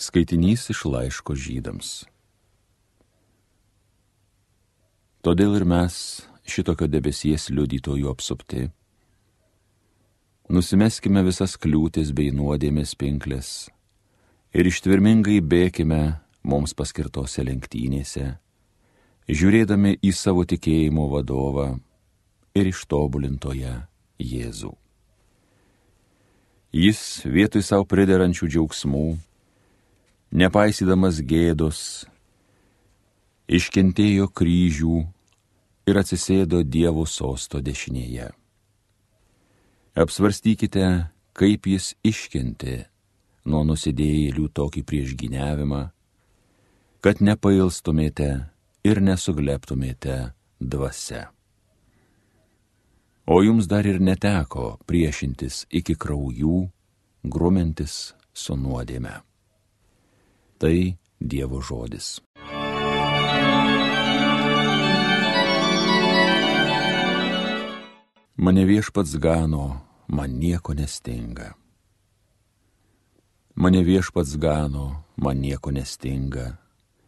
Skaitinys iš laiško žydams. Todėl ir mes šitokio debesies liudytojų apsupti. Nusimeskime visas kliūtis bei nuodėmės pinklės ir ištvirmingai bėkime mums paskirtose lenktynėse, žiūrėdami į savo tikėjimo vadovą ir ištobulintoje Jėzų. Jis vietoj savo priderančių džiaugsmų nepaisydamas gėdos, iškentėjo kryžių ir atsisėdo Dievo sosto dešinėje. Apsvarstykite, kaip jis iškentė nuo nusidėjėlių tokį priešgyniavimą, kad nepailstumėte ir nesugleptumėte dvasia. O jums dar ir neteko priešintis iki kraujų, grumintis su nuodėme. Tai Dievo žodis. Mane viešpats gano, man nieko nestinga. Mane viešpats gano, man nieko nestinga.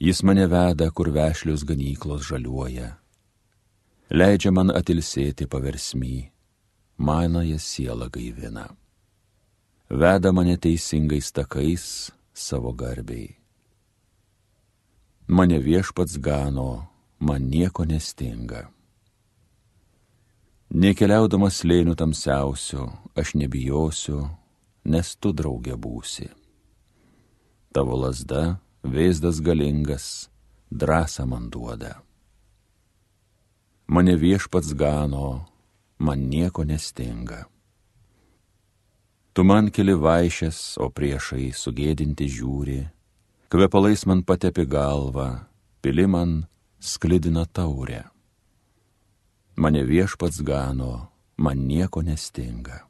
Jis mane veda, kur vešlius ganyklos žaliuoja. Leidžia man atilsėti paversmy, manąją sielą gaivina. Veda mane teisingais takais, savo garbiai. Mane viešpats gano, man nieko nestinga. Nekeliaudamas lėnių tamsiausių, aš nebijosiu, nes tu draugė būsi. Tavo lasda, vėzdas galingas, drąsą man duoda. Mane viešpats gano, man nieko nestinga. Tu man keli vaišės, o priešai sugėdinti žiūri, kvepalais man patepi galvą, pili man sklidina taurę. Mane viešpats gano, man nieko nestinga.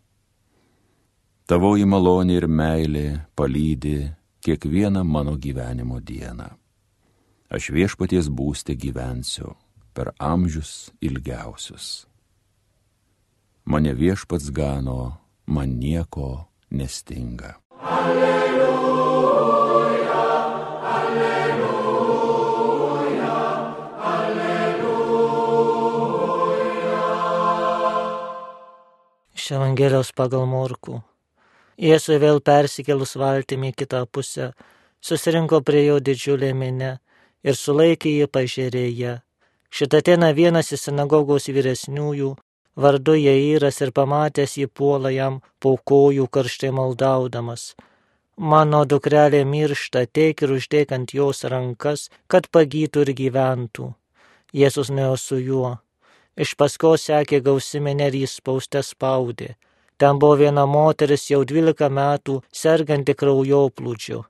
Tavoji malonė ir meilė palydi kiekvieną mano gyvenimo dieną. Aš viešpaties būstė gyvensiu per amžius ilgiausius. Mane viešpats gano, man nieko nestinga. Alleluja, alleluja, alleluja. Iš Evangelijos pagal Morku. Jėzui vėl persikėlus valtimi kitą pusę, susirinko prie jo didžiulė minė ir sulaikė jį pažėrėje. Šitą dieną vienas iš sinagogos vyresniųjų, vardu Jairas ir pamatęs jį puola jam po kojų karštai maldaudamas. Mano dukrelė miršta, teik ir uždėk ant jos rankas, kad pagytų ir gyventų. Jėzus nuėjo su juo. Iš paskos sekė gausiminė ir jis spaustę spaudė. Ten buvo viena moteris jau dvylika metų serganti kraujoplūdžiu.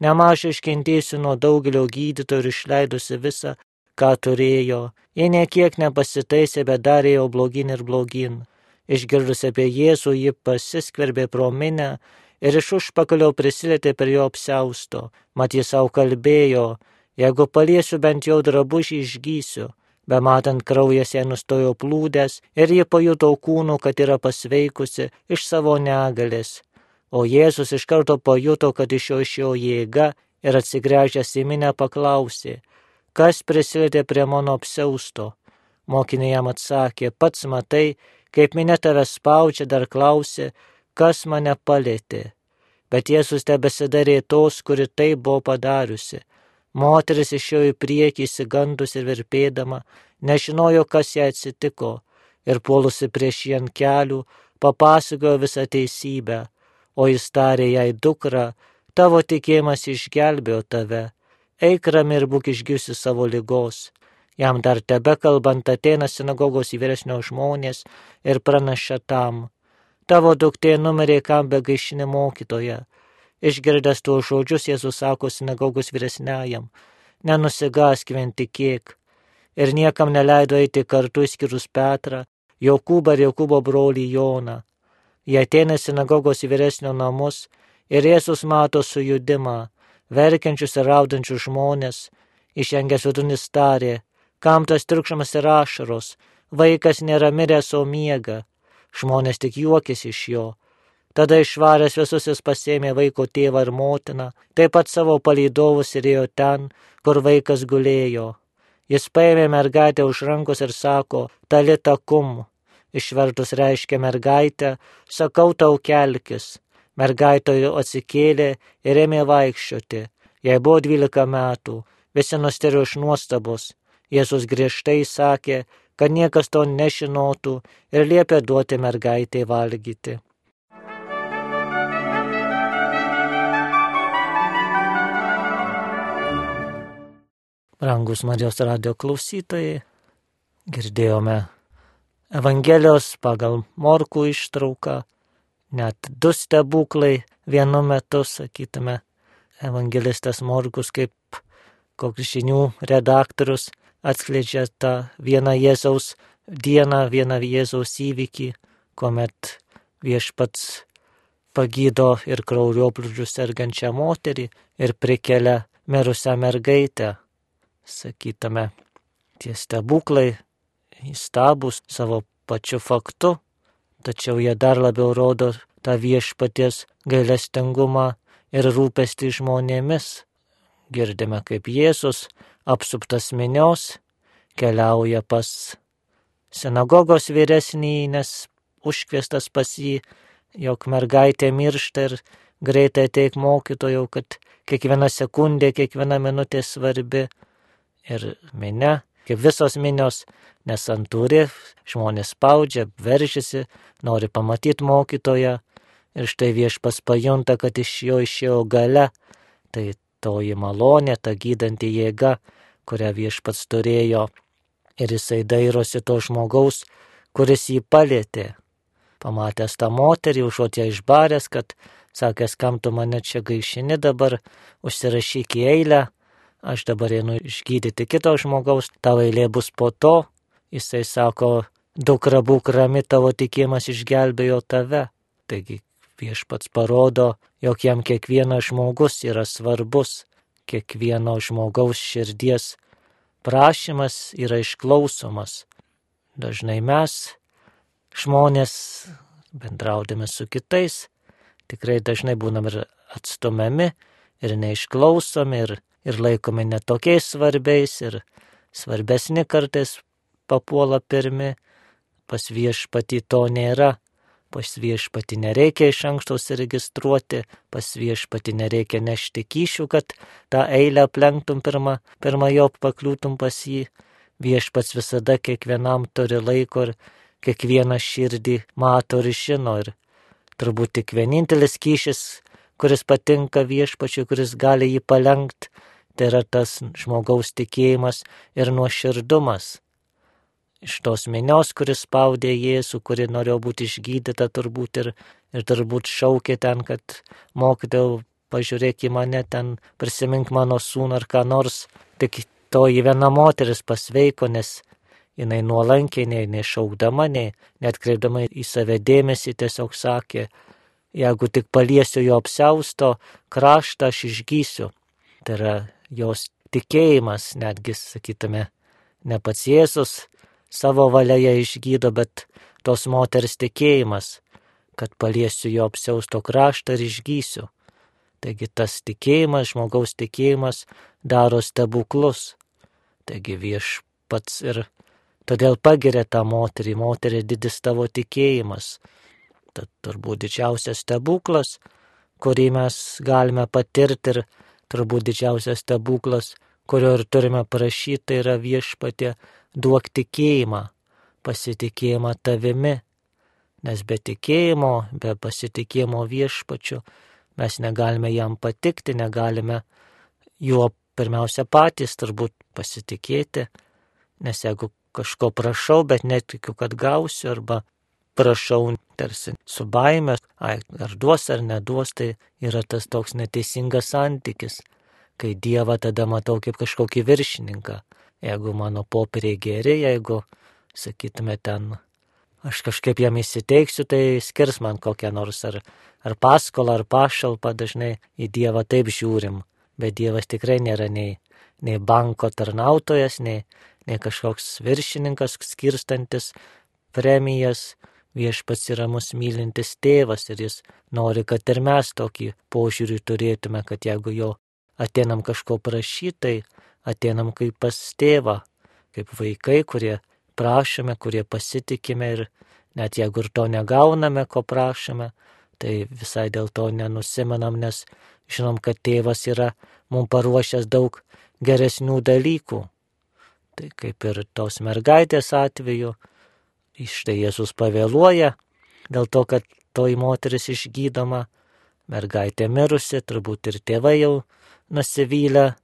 Nemažai iškentėjusi nuo daugelio gydytojų ir išleidusi visą, ką turėjo, jie niekiek nepasitaisė, bet darė jau blogin ir blogin. Išgirdus apie Jėzų, ji pasiskverbė pro minę ir iš užpakalio prisilietė prie jo apsausto, mat jis savo kalbėjo, jeigu paliesiu bent jau drabužį išgysiu. Bematant kraujas ją nustojo plūdęs ir ji pajuto kūnų, kad yra pasveikusi iš savo negalės. O Jėzus iš karto pajuto, kad iš jo išėjo jėga ir atsigręžęs į minę paklausė, kas prisilietė prie mano apsausto. Mokiniai jam atsakė, pats matai, kaip minė tave spaudžia, dar klausė, kas mane palėtė. Bet Jėzus tebesidarė tos, kuri tai buvo padariusi. Moteris išėjo į priekį įsigandus ir virpėdama, nežinojo, kas jai atsitiko, ir puolusi prieš jį ant kelių, papasakojo visą teisybę, o jis tarė jai dukra, tavo tikėjimas išgelbėjo tave eik rami ir būk išgiusi savo lygos. Jam dar tebe kalbant ateina sinagogos įvyresnio žmonės ir pranaša tam. Tavo duktė numerė kam be gaišinė mokytoja. Išgirdęs tuos žodžius Jėzus sako sinagogos vyresniajam, nenusigask vien tikėk. Ir niekam neleido eiti kartu išskyrus Petrą, Jokūbą ir Jokūbo brolį Joną. Jie ateina sinagogos vyresnio namus ir Jėzus mato sujudimą verkiančius ir raudančius žmonės, išengęs vidunis tarė, kam tas triukšmas ir ašaros, vaikas nėra miręs, o miega, žmonės tik juokėsi iš jo. Tada išvaręs visus jis pasėmė vaiko tėvą ir motiną, taip pat savo palydovus ir ėjo ten, kur vaikas gulėjo. Jis paėmė mergaitę už rankos ir sako, talita kum. Išvertus reiškia mergaitę, sakau tau kelkis. Mergaitojo atsikėlė ir ėmė vaikščioti. Jai buvo dvylika metų, visi nusterėjo iš nuostabos. Jėzus griežtai sakė, kad niekas to nežinotų ir liepė duoti mergaitė valgyti. Rangus Marijos radio klausytojai, girdėjome Evangelijos pagal Morkų ištrauką, net du stebuklai vienu metu, sakytume, evangelistas Morkus kaip koks žinių redaktorius atskleidžia tą vieną Jėzaus dieną, vieną Jėzaus įvykį, kuomet viešpats pagydo ir kraujoplūdžių sergančią moterį ir prikelia mirusią mergaitę. Sakytame, tie stebuklai įstabus savo pačiu faktu, tačiau jie dar labiau rodo tą viešpaties gailestingumą ir rūpestį žmonėmis. Girdime, kaip Jėzus apsuptas minios, keliauja pas sinagogos vyresnį, nes užkviestas pas jį, jog mergaitė miršta ir greitai ateik mokytojau, kad kiekviena sekundė, kiekviena minutė svarbi. Ir minė, kaip visos minios, nesantūri, žmonės spaudžia, veržiasi, nori pamatyti mokytoją. Ir štai viešpas pajunta, kad iš jo išėjo gale. Tai toji malonė, ta gydanti jėga, kurią viešpats turėjo. Ir jisai dairosi to žmogaus, kuris jį palėtė. Pamatęs tą moterį, užuot ją išbaręs, kad sakęs, kam tu mane čia gaišini dabar, užsirašyk į eilę, aš dabar einu išgydyti kito žmogaus, tavo eilė bus po to, jisai sako, dukra būk rami, tavo tikėjimas išgelbėjo tave. Taigi viešpats parodo, jog jam kiekvienas žmogus yra svarbus, kiekvieno žmogaus širdies prašymas yra išklausomas. Dažnai mes, žmonės, bendraudami su kitais, tikrai dažnai būnam ir atstumiami, ir neišklausomi, ir, ir laikomi netokiais svarbiais, ir svarbesni kartais papuola pirmi, pas viešpatį to nėra. Pas viešpati nereikia iš anksto užsiregistruoti, pas viešpati nereikia nešti kyšių, kad tą eilę aplenktum pirmą, pirmą jo pakliūtum pas jį. Viešpats visada kiekvienam turi laiko ir kiekvieną širdį mato ir žino. Ir turbūt tik vienintelis kyšis, kuris patinka viešpačiui, kuris gali jį palenkti, tai yra tas žmogaus tikėjimas ir nuoširdumas iš tos minios, kuris spaudė Jėzų, kuri norėjo būti išgydyta turbūt ir, ir turbūt šaukė ten, kad mokytojau, pažiūrėk į mane ten, prisimink mano sūnų ar ką nors. Tik toji viena moteris pasveiko, nes jinai nuolankiai, nei, nei šaukdama, nei net kreipdama į save dėmesį tiesiog sakė, jeigu tik paliesiu jo apsausto kraštą, aš išgysiu. Tai yra jos tikėjimas, netgi sakytume, ne pats Jėzus savo valia ją išgydo, bet tos moters tikėjimas, kad paliesiu jo apsiausto kraštą ir išgysiu. Taigi tas tikėjimas, žmogaus tikėjimas daro stebuklus. Taigi viešpats ir todėl pagiria tą moterį, moterį didis tavo tikėjimas. Tad turbūt didžiausias stebuklas, kurį mes galime patirti ir turbūt didžiausias stebuklas, kurio ir turime prašyti, tai yra viešpatė duok tikėjimą, pasitikėjimą tavimi, nes be tikėjimo, be pasitikėjimo viešpačiu mes negalime jam patikti, negalime juo pirmiausia patys turbūt pasitikėti, nes jeigu kažko prašau, bet netikiu, kad gausiu, arba prašau tarsi su baime, ar duos ar neduos, tai yra tas toks neteisingas santykis, kai Dievą tada matau kaip kažkokį viršininką, jeigu mano popieriai geri, jeigu, sakytume, ten aš kažkaip jam įsiteiksiu, tai skirs man kokią nors ar, ar paskolą, ar pašalpą, dažnai į Dievą taip žiūrim, bet Dievas tikrai nėra nei, nei banko tarnautojas, nei, nei kažkoks viršininkas skirstantis premijas, viešpats yra mus mylintis tėvas ir jis nori, kad ir mes tokį požiūrį turėtume, kad jeigu jo ateinam kažko prašyti, tai ateinam kaip pas tėvą, kaip vaikai, kurie prašome, kurie pasitikime ir net jeigu ir to negauname, ko prašome, tai visai dėl to nenusimenam, nes žinom, kad tėvas yra mums paruošęs daug geresnių dalykų. Tai kaip ir tos mergaitės atveju, Štai Jėzus pavėluoja dėl to, kad toji moteris išgydoma, mergaitė mirusi, turbūt ir tėvai jau nusivylę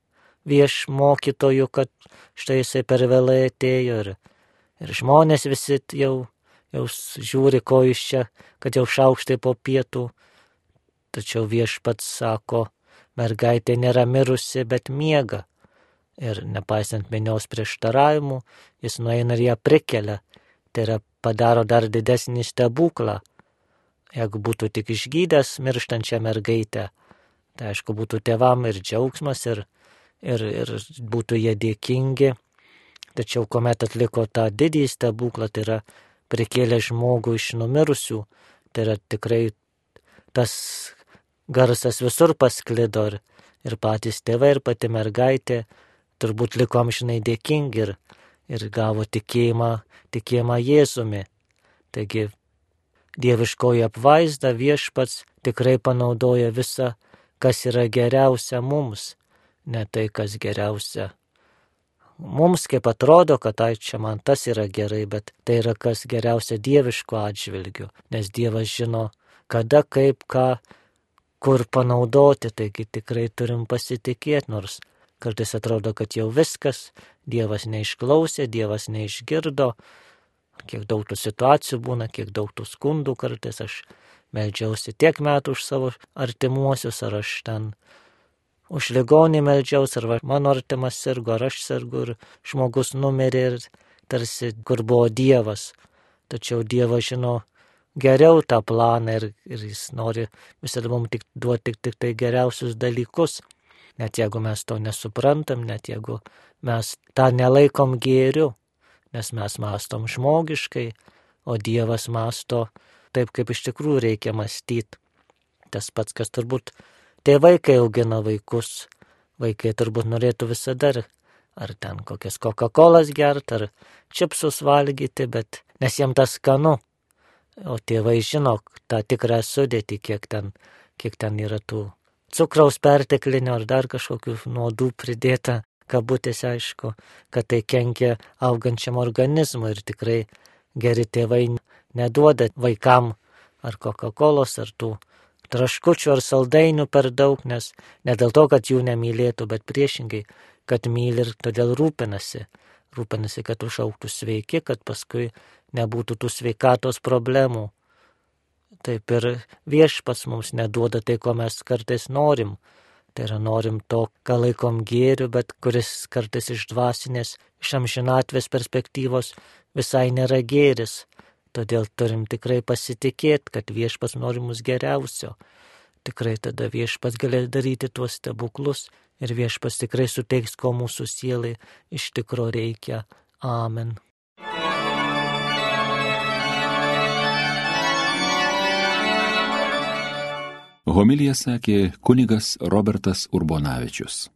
vieš mokytojų, kad štai jisai per vėlai atėjo ir, ir žmonės visi jau, jau žiūri, ko iš čia, kad jau šaukštai po pietų. Tačiau viešpats sako, mergaitė nėra mirusi, bet miega. Ir nepaisant minios prieštaravimų, jis nueina ir ją prikelia tai yra padaro dar didesnį stebuklą. Jeigu būtų tik išgydęs mirštančią mergaitę, tai aišku būtų tėvam ir džiaugsmas, ir, ir, ir būtų jie dėkingi. Tačiau kuomet atliko tą didįjį stebuklą, tai yra prikėlė žmogų iš numirusių, tai yra tikrai tas garsas visur pasklido ir, ir patys tėvai, ir pati mergaitė turbūt liko amžinai dėkingi ir, ir gavo tikėjimą, tikėjimą Jėzumi. Taigi dieviškoji apvaizda viešpats tikrai panaudoja visą, kas yra geriausia mums, ne tai, kas geriausia. Mums kaip atrodo, kad tai čia man tas yra gerai, bet tai yra kas geriausia dieviško atžvilgiu, nes Dievas žino, kada, kaip, ką, kur panaudoti, taigi tikrai turim pasitikėti, nors Kartais atrodo, kad jau viskas, Dievas neišklausė, Dievas neišgirdo, kiek daug tų situacijų būna, kiek daug tų skundų kartais aš meldžiausi tiek metų už savo artimuosius, ar aš ten už ligonį meldžiausi, ar mano artimas sirgo, ar aš sirgu, ir žmogus numirė ir tarsi kur buvo Dievas. Tačiau Dievas žino geriau tą planą ir, ir jis nori visada mums tik duoti tik, tik tai geriausius dalykus net jeigu mes to nesuprantam, net jeigu mes tą nelaikom gėriu, nes mes mastom žmogiškai, o Dievas masto taip, kaip iš tikrųjų reikia mąstyti. Tas pats, kas turbūt tėvai, kai augina vaikus, vaikai turbūt norėtų visada ar ten kokias Coca-Colas gert, ar čipsus valgyti, bet nes jiem tas skanu. O tėvai žino tą tikrą sudėtį, kiek ten, kiek ten yra tų cukraus perteklinio ar dar kažkokių nuodų pridėta, kabutėse aišku, kad tai kenkia augančiam organizmui ir tikrai geri tėvai neduoda vaikam ar Coca-Cola ar tų traškučių ar saldainių per daug, nes ne dėl to, kad jų nemylėtų, bet priešingai, kad myli ir todėl rūpinasi. Rūpinasi, kad užauktų sveiki, kad paskui nebūtų tų sveikatos problemų. Taip ir viešpats mums neduoda tai, ko mes kartais norim. Tai yra norim to, ką laikom gėriu, bet kuris kartais iš dvasinės, iš amžinatvės perspektyvos visai nėra gėris. Todėl turim tikrai pasitikėti, kad viešpas nori mus geriausio. Tikrai tada viešpas galės daryti tuos stebuklus ir viešpas tikrai suteiks, ko mūsų sielai iš tikro reikia. Amen. Homilija sakė kunigas Robertas Urbonavičius.